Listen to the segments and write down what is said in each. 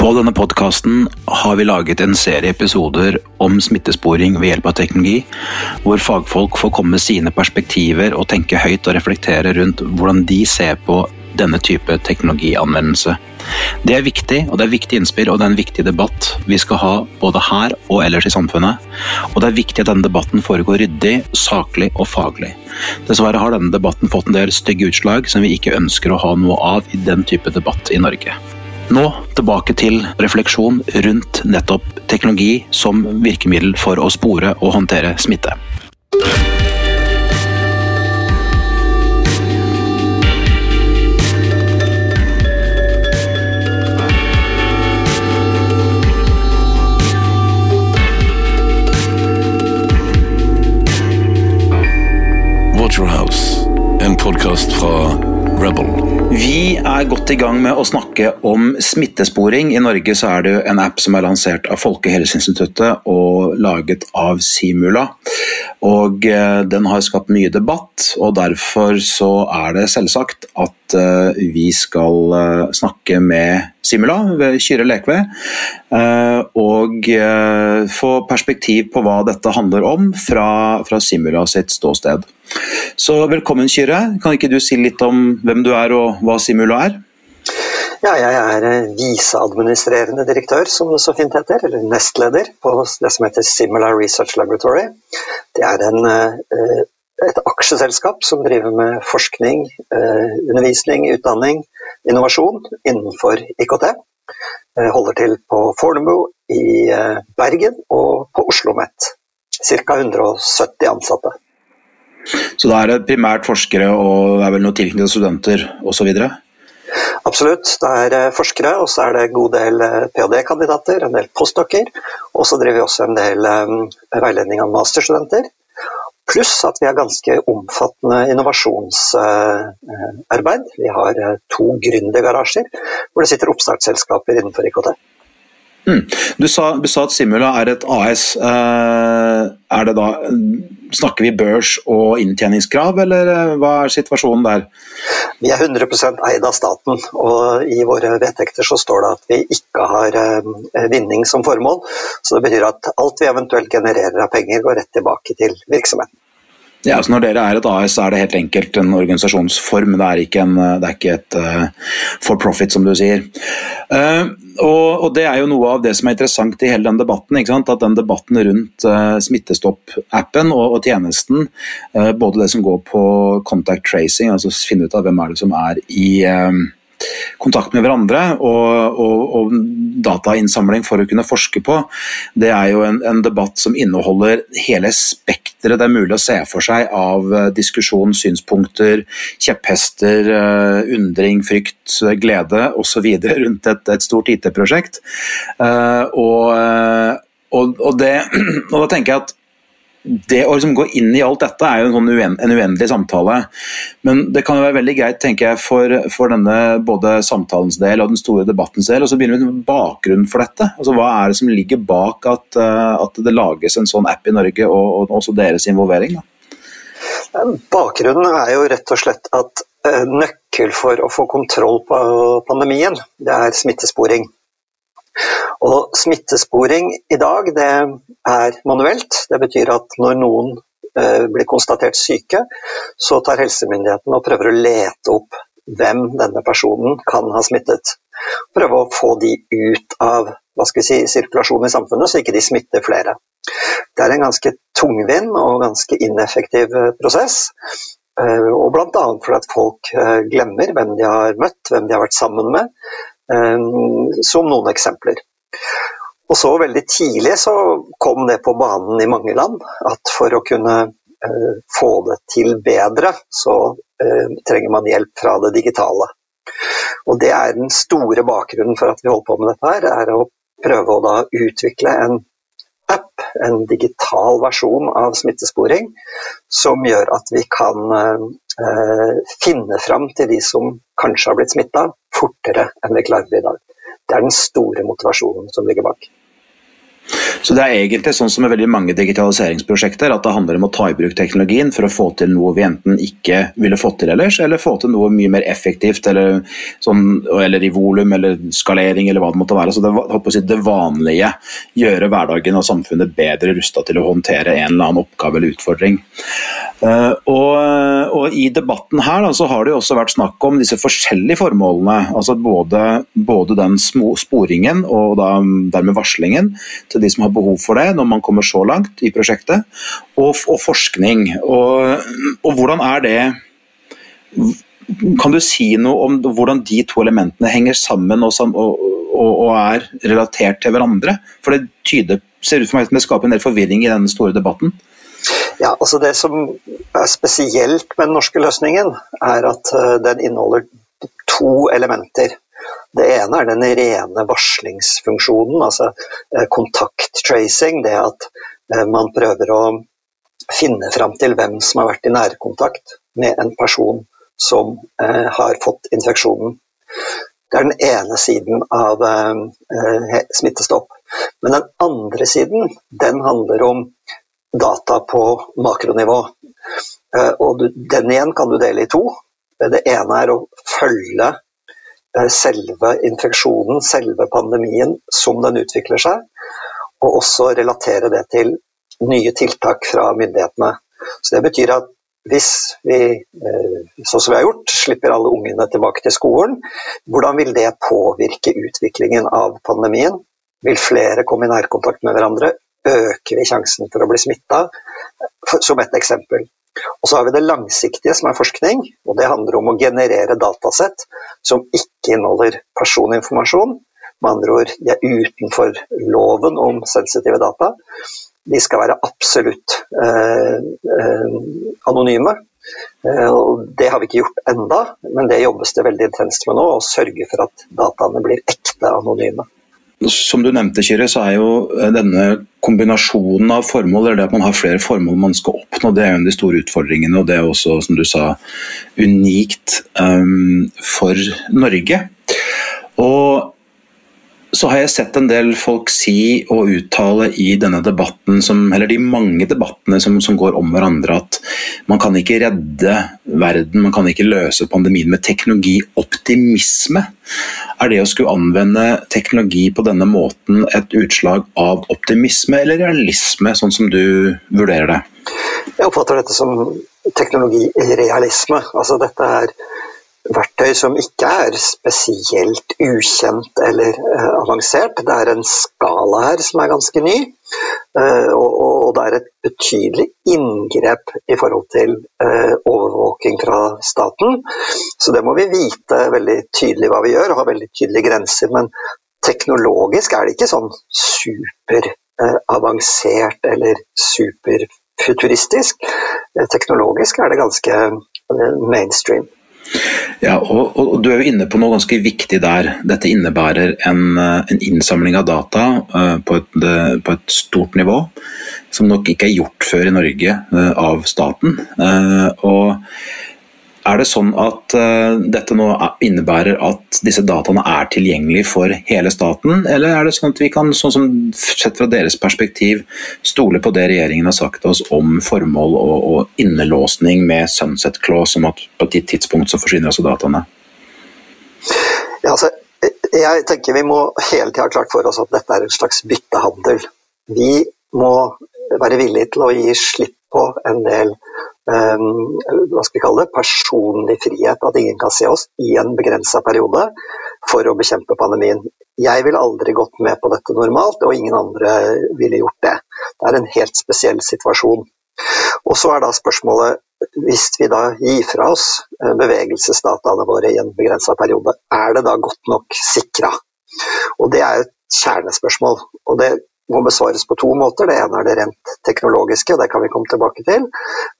På denne podkasten har vi laget en serie episoder om smittesporing ved hjelp av teknologi, hvor fagfolk får komme med sine perspektiver og tenke høyt og reflektere rundt hvordan de ser på denne type teknologianvendelse. Det er viktig, og det er viktig innspill og det er en viktig debatt vi skal ha både her og ellers i samfunnet. Og det er viktig at denne debatten foregår ryddig, saklig og faglig. Dessverre har denne debatten fått en del stygge utslag som vi ikke ønsker å ha noe av i den type debatt i Norge. Nå tilbake til refleksjon rundt nettopp teknologi som virkemiddel for å spore og håndtere smitte. Waterhouse, en podkast fra Rebel. Vi er godt i gang med å snakke om smittesporing. I Norge så er det en app som er lansert av Folkehelseinstituttet og laget av Simula. Og eh, Den har skapt mye debatt, og derfor så er det selvsagt at eh, vi skal eh, snakke med Simula ved Kyrre Lekve. Og få perspektiv på hva dette handler om fra, fra Simula sitt ståsted. Så velkommen, Kyrre. Kan ikke du si litt om hvem du er og hva Simula er? Ja, jeg er eh, viseadministrerende direktør, som det så fint heter, eller nestleder på det som heter Simula Research Laboratory. Det er en, eh, et aksjeselskap som driver med forskning, eh, undervisning, utdanning, innovasjon innenfor IKT. Holder til på Fornebu, i Bergen og på Oslo OsloMet. Ca. 170 ansatte. Så da er det primært forskere og det er vel noe tilknyttede studenter osv.? Absolutt. Det er eh, forskere, og så er det en god del eh, ph.d.-kandidater, en del postdokker. Og så driver vi også en del um, veiledning av masterstudenter. Pluss at vi har ganske omfattende innovasjonsarbeid. Vi har to gründergarasjer hvor det sitter oppstartsselskaper innenfor IKT. Mm. Du, sa, du, sa, at Simula er et AS. Uh, er det da Snakker vi børs og inntjeningskrav, eller uh, hva er situasjonen der? Vi er 100 eid av staten, og i våre vedtekter så står det at vi ikke har uh, vinning som formål. Så det betyr at alt vi eventuelt genererer av penger, går rett tilbake til virksomheten. Ja, så Når dere er et AS, så er det helt enkelt en organisasjonsform. Det er ikke, en, det er ikke et uh, for profit, som du sier. Uh, og, og, Det er jo noe av det som er interessant i hele den debatten. At den debatten rundt uh, Smittestopp-appen og, og, tjenesten, både det som går på contact tracing, altså finne ut av hvem er det som er i kontakt med hverandre og, og, og, datainnsamling for å kunne forske på, det er jo en, en debatt som inneholder hele spekteret det er mulig å se for seg av uh, diskusjon, synspunkter, kjepphester, uh, undring, frykt, glede osv. rundt et, et, stort IT-prosjekt. Uh, og, og, det, og da tenker jeg at det å liksom gå inn i alt dette er jo en, sånn uen, en uendelig samtale. Men det kan jo være veldig greit tenker jeg, for, for denne både samtalens del og den store debattens del. og så begynner vi med bakgrunnen for dette. Altså, hva er det som ligger bak at, uh, at det lages en sånn app i Norge, og, og også deres involvering? Da? Bakgrunnen er jo rett og slett at uh, nøkkel for å få kontroll på pandemien, det er smittesporing. Og Smittesporing i dag det er manuelt. Det betyr at når noen eh, blir konstatert syke, så tar helsemyndighetene og prøver å lete opp hvem denne personen kan ha smittet. Prøve å få de ut av hva skal vi si, sirkulasjonen i samfunnet, så ikke de smitter flere. Det er en ganske tungvint og ganske ineffektiv eh, prosess. Eh, og bl.a. fordi at folk glemmer hvem de har møtt, hvem de har vært sammen med. Som noen eksempler. Og så veldig tidlig så kom det på banen i mange land at for å kunne eh, få det til bedre, så eh, trenger man hjelp fra det digitale. Og det er den store bakgrunnen for at vi holder på med dette her, er å prøve å da utvikle en app, en digital versjon av smittesporing, som gjør at vi kan eh, finne fram til de som kanskje har blitt smitta, fortere enn vi klarer i dag. Det er den store motivasjonen som ligger bak. Så det er egentlig sånn som med veldig mange digitaliseringsprosjekter, at det handler om å ta i bruk teknologien for å få til noe vi enten ikke ville fått til ellers, eller få til noe mye mer effektivt, eller, sånn, eller i volum, eller skalering, eller hva det måtte være. Så det, si, det vanlige. Gjøre hverdagen og samfunnet bedre rusta til å håndtere en eller annen oppgave eller utfordring. Uh, og, og, I debatten her da, så har det jo også vært snakk om disse forskjellige formålene. altså Både, både den sporingen og da, dermed varslingen til de som har behov for det når man kommer så langt i prosjektet, og, og forskning. Og, og, hvordan er det Kan du si noe om hvordan de to elementene henger sammen og, og er relatert til hverandre? For det tyder, ser ut for meg som det skaper en del forvirring i denne store debatten. Ja, altså Det som er spesielt med den norske løsningen, er at eh, den inneholder to elementer. Det ene er den rene varslingsfunksjonen, altså eh, kontakttracing. Det at eh, man prøver å finne fram til hvem som har vært i nærkontakt med en person som har fått infeksjonen. Det er den ene siden av smittestopp. Men den andre siden den handler om data på makronivå. Eh, og den igjen kan du dele i to. Det ene er å følge selve infeksjonen, selve pandemien, som den utvikler seg, og også relatere det til nye tiltak fra myndighetene. Så Det betyr at hvis vi, eh, sånn som vi har gjort, slipper alle ungene tilbake til skolen, hvordan vil det påvirke utviklingen av pandemien? Vil flere komme i nærkontakt med hverandre? Øker vi sjansen for å bli smitta, som et eksempel. Og så har vi det langsiktige, som er forskning. og Det handler om å generere datasett som ikke inneholder personinformasjon. Med andre ord, de er utenfor loven om sensitive data. De skal være absolutt eh, eh, anonyme. Eh, det har vi ikke gjort enda, men det jobbes det veldig intenst med nå. Å sørge for at dataene blir ekte anonyme. Som du nevnte, Kyrre, så er jo eh, denne kombinasjonen av formål, eller det at man har flere formål man skal oppnå, det er jo en av de store utfordringene. Og det er også, som du sa, unikt um, for Norge. Og så har jeg sett en del folk si og uttale i denne debatten, som, eller de mange debattene som, som, går om hverandre, at man kan ikke redde verden, man kan ikke løse pandemien med teknologioptimisme. Er det å skulle anvende teknologi på denne måten et utslag av optimisme eller realisme, sånn som du vurderer det? Jeg oppfatter dette som teknologirealisme. Altså dette er verktøy som ikke er spesielt ukjent eller uh, avansert. Det er en skala her som er ganske ny, uh, og, og, det er et betydelig inngrep i forhold til uh, overvåking fra staten. Så det må vi vite veldig tydelig hva vi gjør, og ha veldig tydelige grenser. Men teknologisk er det ikke sånn superavansert eller superfuturistisk. Teknologisk er det ganske mainstream. Ja, og, og, Du er jo inne på noe ganske viktig der. Dette innebærer en, eh, en innsamling av data uh, på, et, uh, på, et, stort nivå, som nok ikke er gjort før i Norge av staten. og er det sånn at uh, dette nå innebærer at disse dataene er tilgjengelige for hele staten, eller er det sånn at vi kan, sånn som sett fra deres perspektiv, stole på det regjeringen har sagt oss om formål og, og innelåsning med sunset clause, om at på et tidspunkt så forsvinner også dataene? Ja, altså, jeg tenker Vi må hele tida ha klart for oss at dette er en slags byttehandel. Vi må være villige til å gi slipp på en del hva skal vi kalle det, personlig frihet. At ingen kan se oss i en begrensa periode for å bekjempe pandemien. Jeg ville aldri gått med på dette normalt, og ingen andre ville gjort det. Det er en helt spesiell situasjon. Og så er da spørsmålet, hvis vi da gir fra oss eh, bevegelsesdataene våre i en begrensa periode, er det da godt nok sikra? Og det er et kjernespørsmål. Og det må besvares på to måter. Det ene er det rent teknologiske, det kan vi komme tilbake til.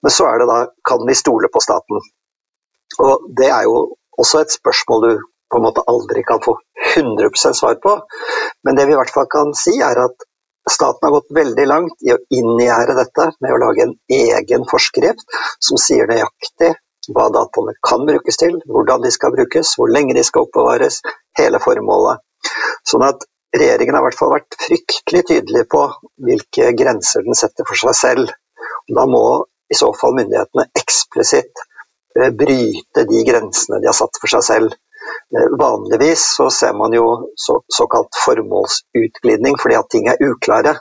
Men så er det da kan vi stole på staten? Og Det er jo også et spørsmål du på en måte aldri kan få 100% svar på. Men det vi i hvert fall kan si, er at staten har gått veldig langt i å inngjerde dette med å lage en egen forskrift som sier nøyaktig hva dataene kan brukes til, hvordan de skal brukes, hvor lenge de skal oppbevares, hele formålet. Sånn at regjeringen har i hvert fall vært fryktelig tydelig på hvilke grenser den setter for seg selv. Da må i så fall myndighetene eksplisitt eh, bryte de grensene de har satt for seg selv. Eh, vanligvis så ser man jo så, såkalt formålsutglidning fordi at ting er uklare.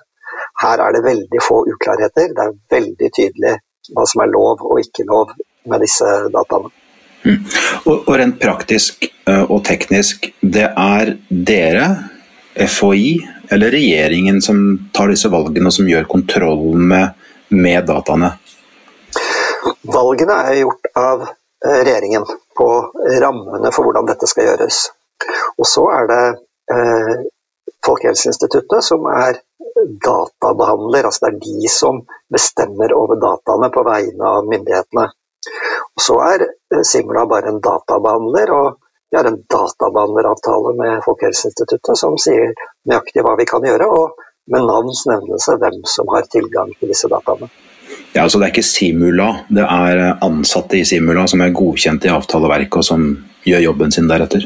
Her er det veldig få uklarheter. Det er veldig tydelig hva som er lov og ikke lov med disse dataene. Mm. Og, og rent praktisk eh, og teknisk, det er dere, FHI eller regjeringen som tar disse valgene og som gjør kontrollen med, med dataene? Valgene er gjort av eh, regjeringen på rammene for hvordan dette skal gjøres. Og så er det eh, Folkehelseinstituttet som er databehandler. altså Det er de som bestemmer over dataene på vegne av myndighetene. Og Så er eh, Simla bare en databehandler, og vi har en databehandleravtale med Folkehelseinstituttet som sier nøyaktig hva vi kan gjøre, og med navns nevnelse hvem som har tilgang til disse dataene. Ja, altså Det er ikke Simula, det er ansatte i Simula som er godkjent i avtaleverket og som gjør jobben sin deretter?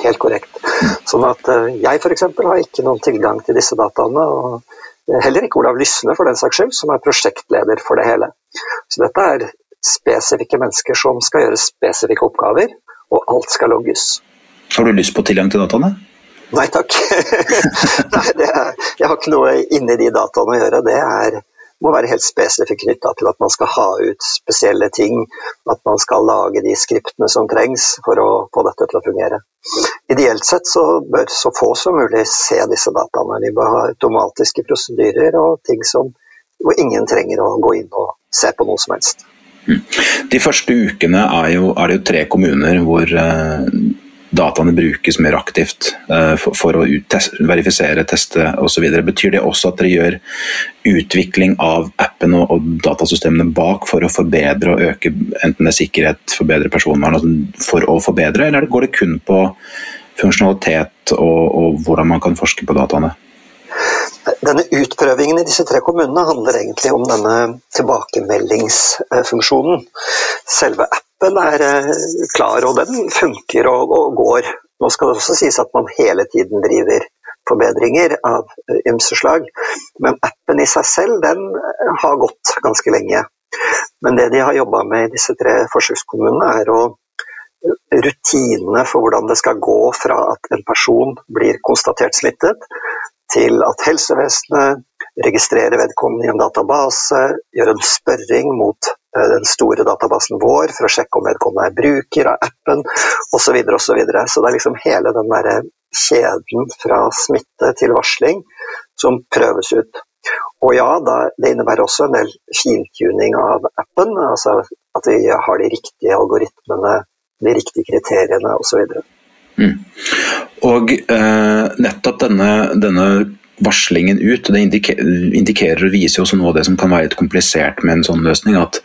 Helt korrekt. Sånn at eh, Jeg f.eks. har ikke noen tilgang til disse dataene. og Heller ikke Olav Lysne, for den saks skyld, som er prosjektleder for det hele. Så dette er spesifikke mennesker som skal gjøre spesifikke oppgaver, og alt skal logges. Har du lyst på tilgang til dataene? Nei takk. Nei, er, jeg har ikke noe inni de dataene å gjøre. Det er må være helt spesifikt knytta til at man skal ha ut spesielle ting, at man skal lage de skriptene som trengs for å få dette til å fungere. Ideelt sett så bør så få som mulig se disse dataene. De bør ha automatiske prosedyrer og ting som, hvor ingen trenger å gå inn og se på noe som helst. De første ukene er, jo, er det jo tre kommuner hvor uh, dataene brukes mer aktivt uh, for, for, å test, verifisere, teste osv. Betyr det også at dere gjør utvikling av appen og, og, datasystemene bak for å forbedre og øke enten det er sikkerhet, forbedre personvern, altså for å forbedre, eller går det kun på funksjonalitet og, og hvordan man kan forske på dataene? Denne utprøvingen i disse tre kommunene handler egentlig om denne tilbakemeldingsfunksjonen. Selve appen er eh, klar, og den funker og, og går. Nå skal det også sies at man hele tiden driver forbedringer av eh, ymse slag, men appen i seg selv den eh, har gått ganske lenge. Men det de har jobba med i disse tre forsøkskommunene, er å rutinene for hvordan det skal gå fra at en person blir konstatert smittet, til at helsevesenet registrerer vedkommende i en database, gjør en spørring mot eh, den store databasen vår for å sjekke om vedkommende er bruker av appen osv. Så, og så, videre. så det er liksom hele den der kjeden fra smitte til varsling som prøves ut. Og ja, det innebærer også en del fintuning av appen, altså at vi har de riktige algoritmene, de riktige kriteriene osv. Mm. Og eh, nettopp denne, denne, varslingen ut, det indikerer og viser også noe av det som kan være litt komplisert med en sånn løsning. At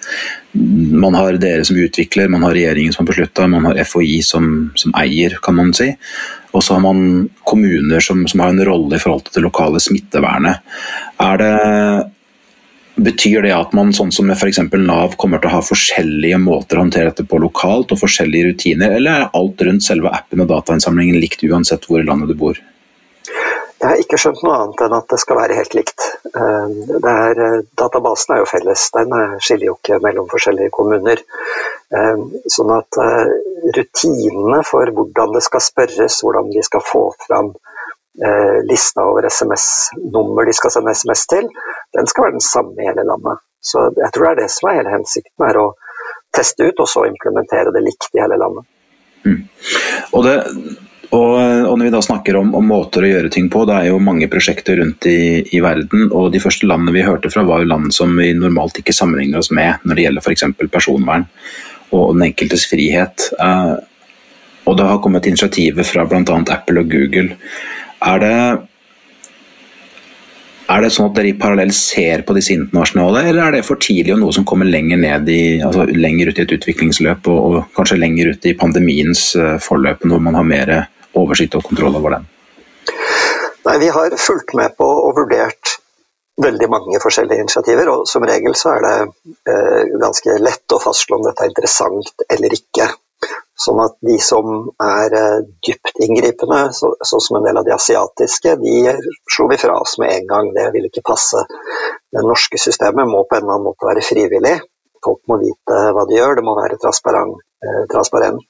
man har dere som utvikler, man har regjeringen som har beslutta, man har FHI som, som, eier, kan man si. Og så har man kommuner som, som har en rolle i forhold til det lokale smittevernet. Er det Betyr det at man sånn som med f.eks. Nav kommer til å ha forskjellige måter å håndtere dette på lokalt, og forskjellige rutiner, eller er alt rundt selve appen og datainnsamlingen likt uansett hvor i landet du bor? Jeg har ikke skjønt noe annet enn at det skal være helt likt. Eh, er, eh, databasen er jo felles, den skiller jo ikke mellom forskjellige kommuner. Eh, sånn at rutinene for hvordan det skal spørres, hvordan de skal få fram eh, lista over SMS-nummer de skal sende SMS til, den skal være den samme i hele landet. Så jeg tror det er det som er hele hensikten, er å teste ut og så implementere det likt i hele landet. Mm. Og, det, og, og, når vi da snakker om, om, måter å gjøre ting på, det er jo mange prosjekter rundt i, i, verden. og De første landene vi hørte fra, var jo land som vi normalt ikke sammenligner oss med når det gjelder f.eks. personvern og den enkeltes frihet. Eh, og det har kommet initiativer fra bl.a. Apple og Google er det, er det sånn at dere i parallell ser på disse internasjonale, eller er det for tidlig og noe som kommer lenger, ned i, altså lenger ut i et utviklingsløp og, og, kanskje lenger ut i pandemiens uh, forløp, når man har mer oversikt og kontroll over den? Nei, Vi har fulgt med på og vurdert veldig mange forskjellige initiativer, og som regel så er det eh, ganske lett å fastslå om dette er interessant eller ikke. Sånn at de som er eh, dypt inngripende, sånn som en del av de asiatiske, de slo vi fra oss med en gang. Det vil ikke passe. Det norske systemet må på en eller annen måte være frivillig. Folk må vite hva de gjør, det må være transparent. Eh, transparent.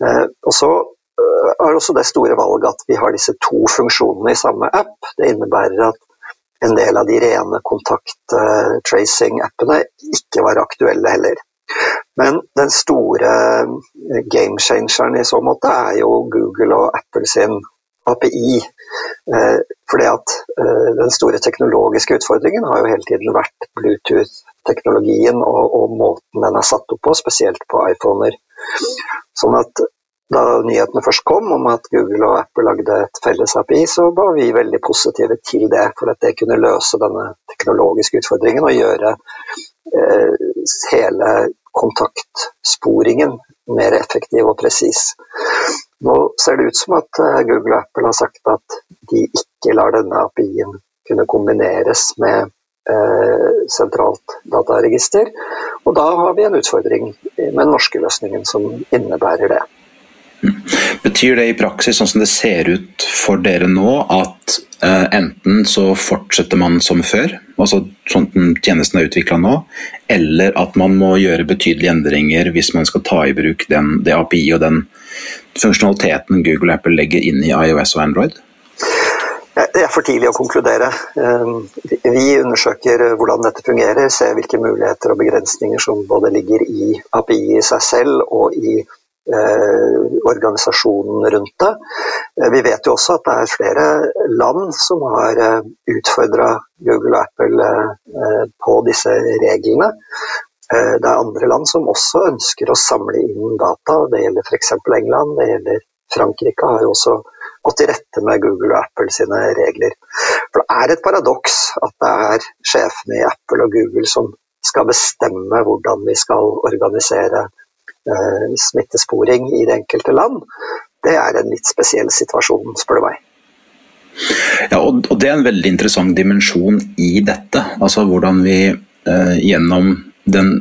Eh, og så er også det store valget at vi har disse to funksjonene i samme app. Det innebærer at en del av de rene kontakt-tracing-appene ikke var aktuelle heller. Men den store eh, game changeren i så måte er jo Google og Apple sin API. Eh, fordi at eh, Den store teknologiske utfordringen har jo hele tiden vært Bluetooth-teknologien og, og, måten den er satt opp på, spesielt på iPhoner. Sånn at Da nyhetene først kom om at Google og Apple lagde et felles API, så var vi veldig positive til det. For at det kunne løse denne teknologiske utfordringen og gjøre Eh, hele kontaktsporingen mer effektiv og presis. Nå ser det ut som at eh, Google og Apple har sagt at de ikke lar denne API-en kunne kombineres med eh, sentralt dataregister. Og da har vi en utfordring med den norske løsningen som innebærer det. Betyr det i praksis, sånn som det ser ut for dere nå, at eh, enten så fortsetter man som før, altså sånn tjenesten er utvikla nå, eller at man må gjøre betydelige endringer hvis man skal ta i bruk den, det API og den funksjonaliteten Google og Apple legger inn i iOS og Android? Det er for tidlig å konkludere. Ehm, vi undersøker hvordan dette fungerer, ser hvilke muligheter og begrensninger som både ligger i API i seg selv og i Eh, organisasjonen rundt det. Eh, vi vet jo også at det er flere land som har eh, utfordra Google og Apple på disse reglene. Det er andre land som også ønsker å samle inn data. Det gjelder f.eks. England, det gjelder Frankrike har jo også gått i rette med Google og Apple sine regler. For Det er et paradoks at det er sjefene i Apple og Google som skal bestemme hvordan vi skal organisere Eh, smittesporing i det enkelte land, det er en litt spesiell situasjon, spør du meg. Ja, og Det er en veldig interessant dimensjon i dette. Altså Hvordan vi eh, gjennom den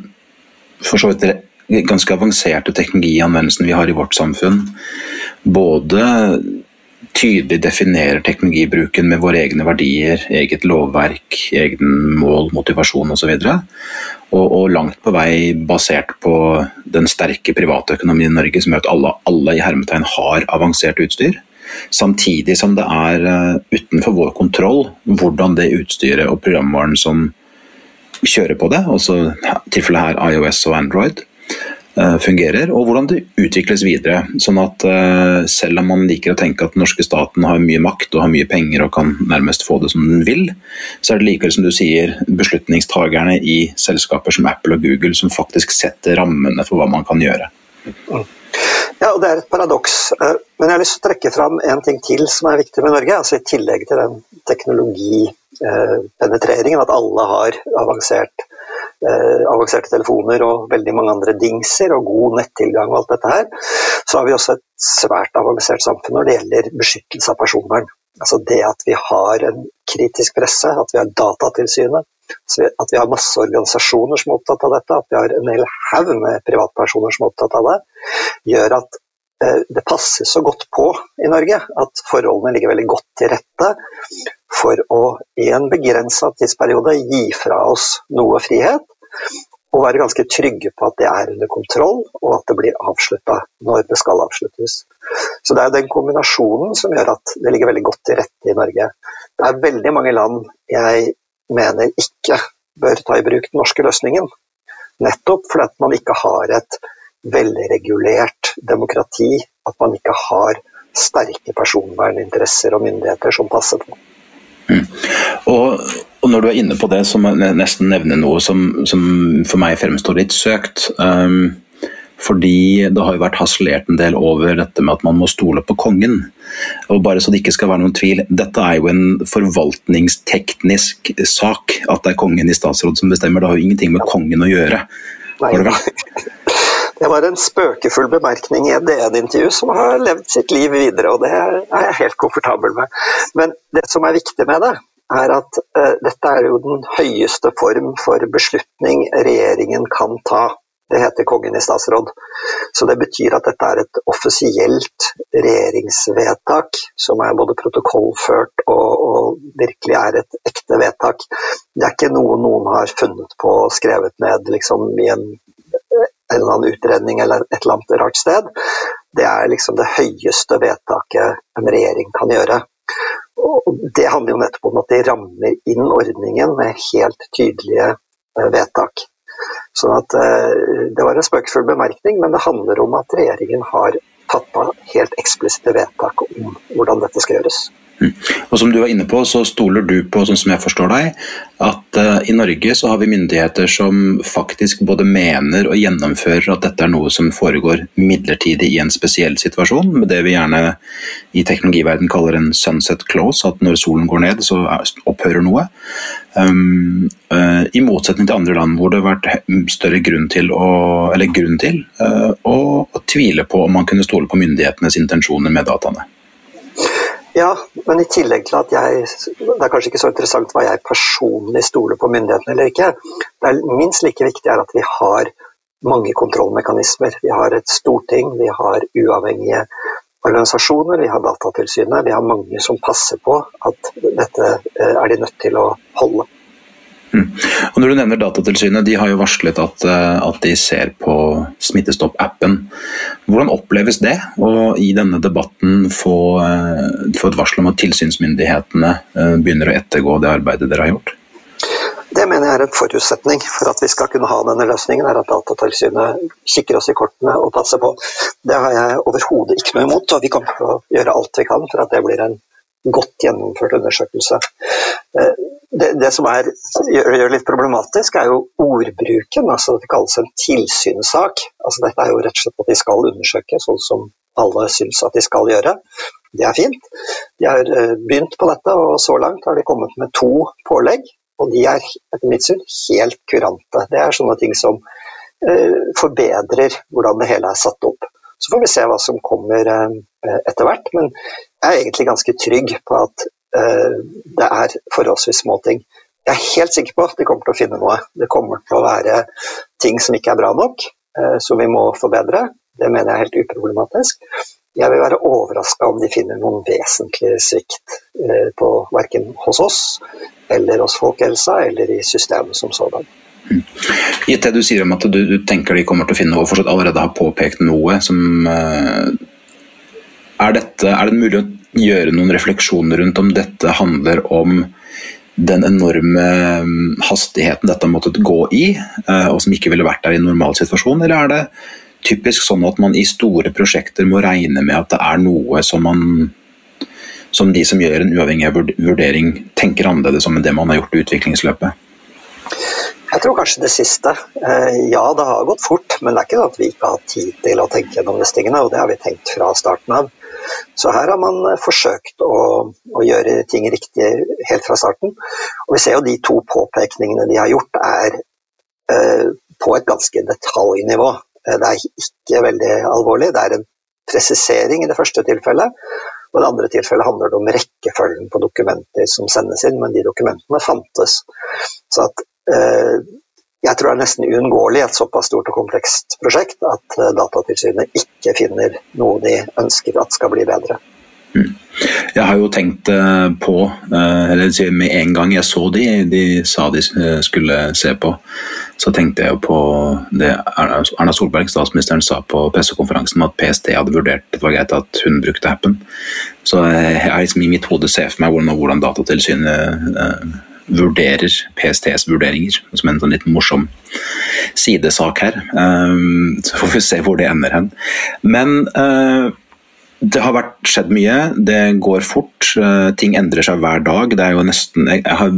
for så vidt ganske avanserte teknologianvendelsen vi har i vårt samfunn, både tydelig definerer teknologibruken med våre egne verdier, eget lovverk, egen mål, motivasjon osv. Og, og langt på vei basert på den sterke privatøkonomien i Norge som gjør at alle, alle i hermetegn har avansert utstyr. Samtidig som det er uh, utenfor vår kontroll hvordan det utstyret og programvaren som kjører på det, altså i tilfellet her iOS og Android, Eh, fungerer, og hvordan det utvikles videre. Sånn at uh, selv om man liker å tenke at den norske staten har mye makt og har mye penger og kan nærmest få det som den vil, så er det likevel, som du sier, beslutningstagerne i selskaper som Apple og Google som faktisk setter rammene for hva man kan gjøre. Ja, og Det er et paradoks. Eh, men jeg har lyst til å trekke fram en ting til som er viktig med Norge. altså I tillegg til den teknologipenetreringen, at alle har avansert eh, avanserte telefoner og veldig mange andre dingser og god nettilgang og alt dette her, så har vi også et svært avansert samfunn når det gjelder beskyttelse av personvern. Altså det at vi har en kritisk presse, at vi har Datatilsynet, at vi har masse organisasjoner som er opptatt av dette, at vi har en hel haug med privatpersoner som er opptatt av det, gjør at eh, det passer så godt på i Norge at forholdene ligger veldig godt til rette for å i en begrensa tidsperiode gi fra oss noe frihet, og være ganske trygge på at det er under kontroll, og at det blir avslutta når det skal avsluttes. Så Det er den kombinasjonen som gjør at det ligger veldig godt til rette i Norge. Det er veldig mange land jeg mener ikke bør ta i bruk den norske løsningen. Nettopp fordi man ikke har et velregulert demokrati, at man ikke har sterke personverninteresser og myndigheter som passer på. Mm. Og, og, når du er inne på det, så må jeg nesten nevne noe som, som for meg fremstår litt søkt. Um, fordi det har jo vært harselert en del over dette med at man må stole på kongen. Og bare så det ikke skal være noen tvil, dette er jo en forvaltningsteknisk sak. At det er kongen i statsråd som bestemmer. Det har jo ingenting med kongen å gjøre. Nei. Det var en spøkefull bemerkning i et DN-intervju som har levd sitt liv videre, og det er jeg helt komfortabel med. Men det som er viktig med det, er at uh, dette er jo den høyeste form for beslutning regjeringen kan ta. Det heter Kongen i statsråd. Så det betyr at dette er et offisielt regjeringsvedtak som er både protokollført og, og, virkelig er et ekte vedtak. Det er ikke noe noen har funnet på og skrevet ned liksom, i en, en eller annen utredning eller et eller annet rart sted. Det er liksom det høyeste vedtaket en regjering kan gjøre. Og det handler jo nettopp om at de rammer inn ordningen med helt tydelige eh, vedtak. Sånn at eh, Det var en spøkefull bemerkning, men det handler om at regjeringen har tatt av helt eksplisitte vedtak om hvordan dette skal gjøres. Mm. Og som du var inne på, så stoler du på, sånn som jeg forstår deg, at uh, i Norge så har vi myndigheter som faktisk både mener og gjennomfører at dette er noe som foregår midlertidig i en spesiell situasjon, med det vi gjerne i teknologiverden kaller en sunset close, at når solen går ned, så opphører noe. Um, uh, I motsetning til andre land hvor det har vært større grunn til å, grunn til, uh, å, å tvile på om man kunne stole på myndighetenes intensjoner med dataene. Ja, men i tillegg til at jeg Det er kanskje ikke så interessant hva jeg personlig stoler på myndighetene eller ikke. Det er minst like viktig er at vi har mange kontrollmekanismer. Vi har et storting, vi har uavhengige organisasjoner, vi har Datatilsynet. Vi har mange som passer på at dette eh, er de nødt til å holde. Mm. Og når du nevner Datatilsynet, de har jo varslet at, eh, at de ser på Smittestopp-appen. Hvordan oppleves det å i denne debatten få, eh, få et varsel om at tilsynsmyndighetene eh, begynner å ettergå det arbeidet dere har gjort? Det mener jeg er en forutsetning for at vi skal kunne ha denne løsningen, er at Datatilsynet kikker oss i kortene og passer på. Det har jeg overhodet ikke noe imot, og vi kommer til å gjøre alt vi kan for at det blir en godt gjennomført undersøkelse. Det, det som er, gjør, det litt problematisk, er jo ordbruken. altså Det kalles en tilsynssak. Altså Dette er jo rett og slett at de skal undersøke, sånn som alle syns at de skal gjøre. Det er fint. De har eh, begynt på dette, og så langt har de kommet med to pålegg. Og de er etter mitt syn helt kurante. Det er sånne ting som eh, forbedrer hvordan det hele er satt opp. Så får vi se hva som kommer eh, etter hvert. Men jeg er egentlig ganske trygg på at det er forholdsvis små ting. Jeg er helt sikker på at de kommer til å finne noe. Det kommer til å være ting som ikke er bra nok, eh, som vi må forbedre. Det mener jeg er helt uproblematisk. Jeg vil være overraska om de finner noen vesentlig svikt på verken hos oss eller hos folkehelsa eller i systemet som sådan. Gitt det du sier om at du, du, tenker de kommer til å finne og fortsatt allerede har påpekt noe som er, dette, er det mulig å gjøre noen refleksjoner rundt om dette handler om den enorme mm, hastigheten dette har måttet gå i, uh, og som ikke ville vært der i en normal situasjon, eller er det typisk sånn at man i store prosjekter må regne med at det er noe som man som de som gjør en uavhengig vurdering, tenker annerledes om enn det man har gjort i utviklingsløpet? Jeg tror kanskje det siste. Eh, ja, det har gått fort, men det er ikke sånn at vi ikke har tid til å tenke gjennom disse tingene, og det har vi tenkt fra starten av. Så her har man forsøkt å, å, gjøre ting riktig helt fra starten. Og vi ser jo de to påpekningene de har gjort, er eh, på et ganske detaljnivå. Eh, det er ikke veldig alvorlig. Det er en presisering i det første tilfellet. Og det andre tilfellet handler det om rekkefølgen på dokumenter som sendes inn, men de dokumentene fantes. Så at Eh, jeg tror det er nesten uunngåelig i et såpass stort og komplekst prosjekt at eh, Datatilsynet ikke finner noe de ønsker at skal bli bedre. Mm. Jeg har jo tenkt eh, på, eller med en gang jeg så de, de sa de skulle se på, så tenkte jeg på det Erna Solberg, statsministeren, sa på pressekonferansen at PST hadde vurdert det var greit at hun brukte appen. Så jeg har liksom i mitt hode ser for meg hvordan, hvordan Datatilsynet vurderer PSTs vurderinger, som en sånn litt morsom sidesak her. Um, så får vi se hvor det ender hen. Men uh, det har vært skjedd mye, det går fort, uh, ting endrer seg hver dag. Det er jo nesten Jeg, har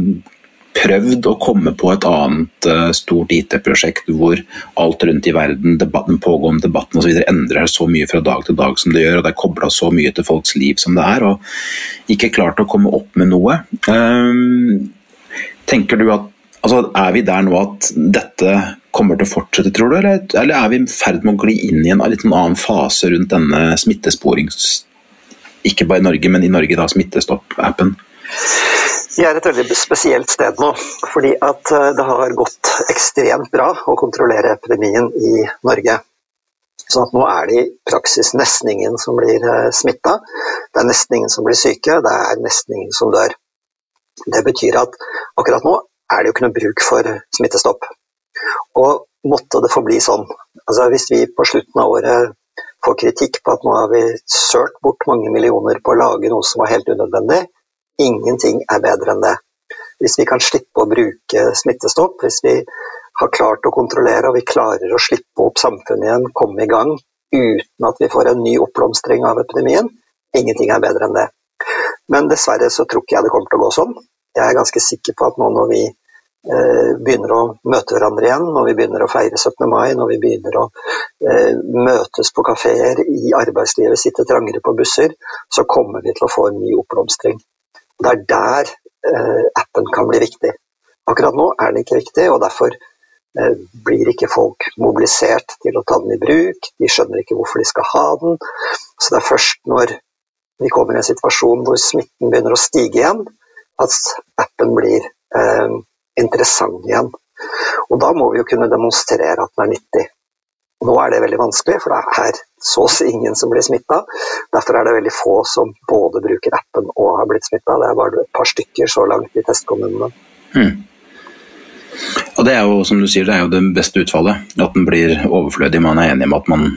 prøvd å komme på et annet uh, stort IT-prosjekt hvor alt rundt i verden, debatten, pågående debatten osv. endrer seg så mye fra dag til dag som det gjør, og det er kobla så mye til folks liv som det er, og ikke klart å komme opp med noe. Um, Tenker du at altså, Er vi der nå at dette kommer til å fortsette, tror du, eller, eller er vi i ferd med å gli inn i en litt annen fase rundt denne smittesporings... Ikke bare i Norge, men i Norge, da, Smittestopp-appen? Vi er et veldig spesielt sted nå, fordi at eh, det har gått ekstremt bra å kontrollere epidemien i Norge. Så nå er det i praksis nesten ingen som blir eh, smitta. Det er nesten ingen som blir syke, det er nesten ingen som dør. Det betyr at akkurat nå er det jo ikke noe bruk for smittestopp. Og måtte det forbli sånn. Altså Hvis vi på slutten av året får kritikk på at nå har vi sølt bort mange millioner på å lage noe som var helt unødvendig, ingenting er bedre enn det. Hvis vi kan slippe å bruke smittestopp, hvis vi har klart å kontrollere og vi klarer å slippe opp samfunnet igjen, komme i gang uten at vi får en ny oppblomstring av epidemien, ingenting er bedre enn det. Men dessverre så tror ikke jeg det kommer til å gå sånn. Jeg er ganske sikker på at nå når vi eh, begynner å møte hverandre igjen, når vi begynner å feire 17. mai, når vi begynner å eh, møtes på kafeer, i arbeidslivet, sitte trangere på busser, så kommer vi til å få en ny oppblomstring. Det er der eh, appen kan bli viktig. Akkurat nå er den ikke viktig, og derfor eh, blir ikke folk mobilisert til å ta den i bruk. De skjønner ikke hvorfor de skal ha den. Så det er først når vi kommer i en situasjon hvor smitten begynner å stige igjen, at appen blir eh, interessant igjen. Og da må vi jo kunne demonstrere at den er nyttig. Nå er det veldig vanskelig, for det er så å si ingen som blir smitta. Derfor er det veldig få som både bruker appen og har blitt smitta. Det er bare et par stykker så langt i testkommunene. Mm. Og Det er jo som du sier, det er jo det beste utfallet. At den blir overflødig. Man er enig med at man,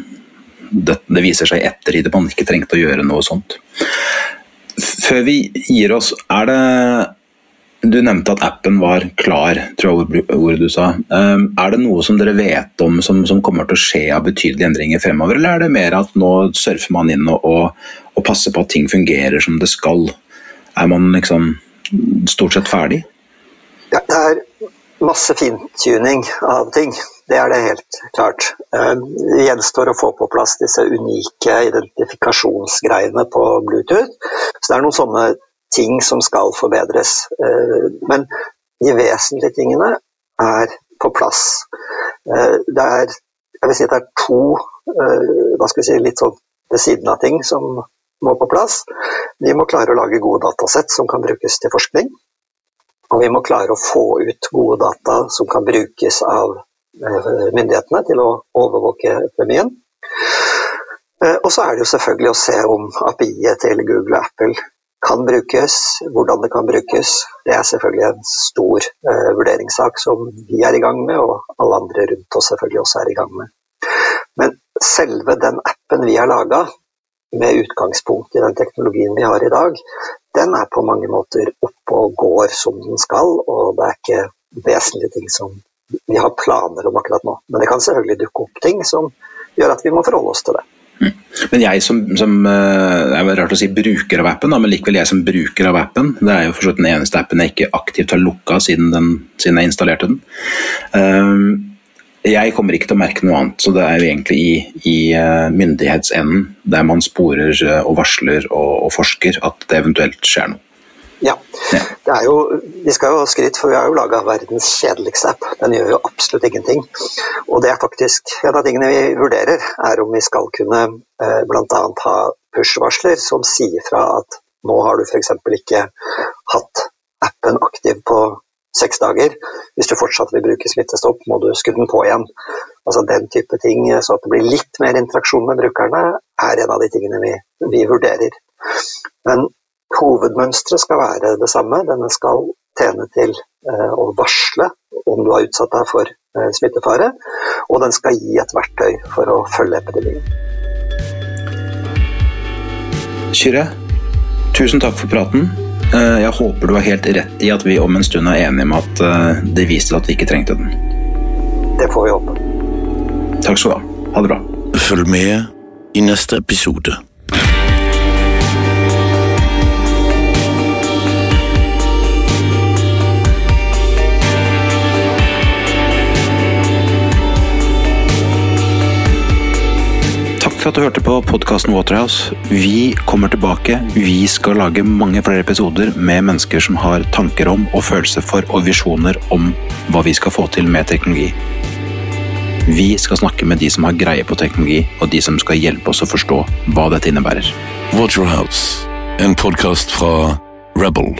det, det viser seg etter at man ikke trengte å gjøre noe sånt. Før vi gir oss, er det du nevnte at appen var klar, tror jeg ordet du sa. Ehm, er det noe som dere vet om som, som, kommer til å skje av betydelige endringer fremover, eller er det mer at nå surfer man inn og, og, og passer på at ting fungerer som det skal? Er man liksom stort sett ferdig? Ja, det er masse fintuning av ting. Det er det helt klart. Ehm, det gjenstår å få på plass disse unike identifikasjonsgreiene på Bluetooth. Så det er noen sånne ting som skal forbedres. Eh, men de vesentlige tingene er på plass. Eh, det er, jeg vil si det er to eh, hva skal vi si, litt sånn ved siden av ting som må på plass. Vi må klare å lage gode datasett som kan brukes til forskning. Og vi må klare å få ut gode data som kan brukes av myndighetene til å overvåke epidemien. Og så er det jo selvfølgelig å se om API-et til Google og Apple kan brukes, hvordan det kan brukes. Det er selvfølgelig en stor eh, vurderingssak som vi er i gang med, og alle andre rundt oss selvfølgelig også er i gang med. Men selve den appen vi har laga, med utgangspunkt i den teknologien vi har i dag, den er på mange måter oppe og går som den skal, og det er ikke vesentlige ting som vi har planer om akkurat nå. Men det kan selvfølgelig dukke opp ting som gjør at vi må forholde oss til det. Men jeg som, som eh, det er rart å si bruker av appen, men likevel jeg som bruker av appen, det er jo for den eneste appen jeg ikke aktivt har lukka siden, den, siden jeg installerte den. Um, jeg kommer ikke til å merke noe annet, så det er jo egentlig i, i uh, myndighetsenden, der man sporer og varsler og, og forsker, at det eventuelt skjer noe. Ja. Det er jo, vi skal jo ha skryt, for vi har jo laga verdens kjedeligste app. Den gjør jo absolutt ingenting. Og det er faktisk en av tingene vi vurderer, er om vi skal kunne eh, bl.a. ha push-varsler som sier fra at nå har du f.eks. ikke hatt appen aktiv på seks dager. Hvis du fortsatt vil bruke smittestopp, må du skru den på igjen. Altså Den type ting, så at det blir litt mer interaksjon med brukerne, er en av de tingene vi, vi vurderer. Men Hovedmønsteret skal være det samme. Denne skal tjene til eh, å varsle om du har utsatt deg for eh, smittefare, og den skal gi et verktøy for å følge epidemien. Kyrre, tusen takk for praten. Eh, jeg håper du har helt rett i at vi om en stund er enige om at det viste at vi ikke trengte den. Det får vi håpe. Takk skal du ha. Ha det bra. Følg med i neste episode. For at du hørte på podkasten Waterhouse. Vi kommer tilbake. Vi skal lage mange flere episoder med mennesker som har tanker om og følelser for og visjoner om hva vi skal få til med teknologi. Vi skal snakke med de som har greie på teknologi, og de som skal hjelpe oss å forstå hva dette innebærer. Waterhouse, en podkast fra Rebel.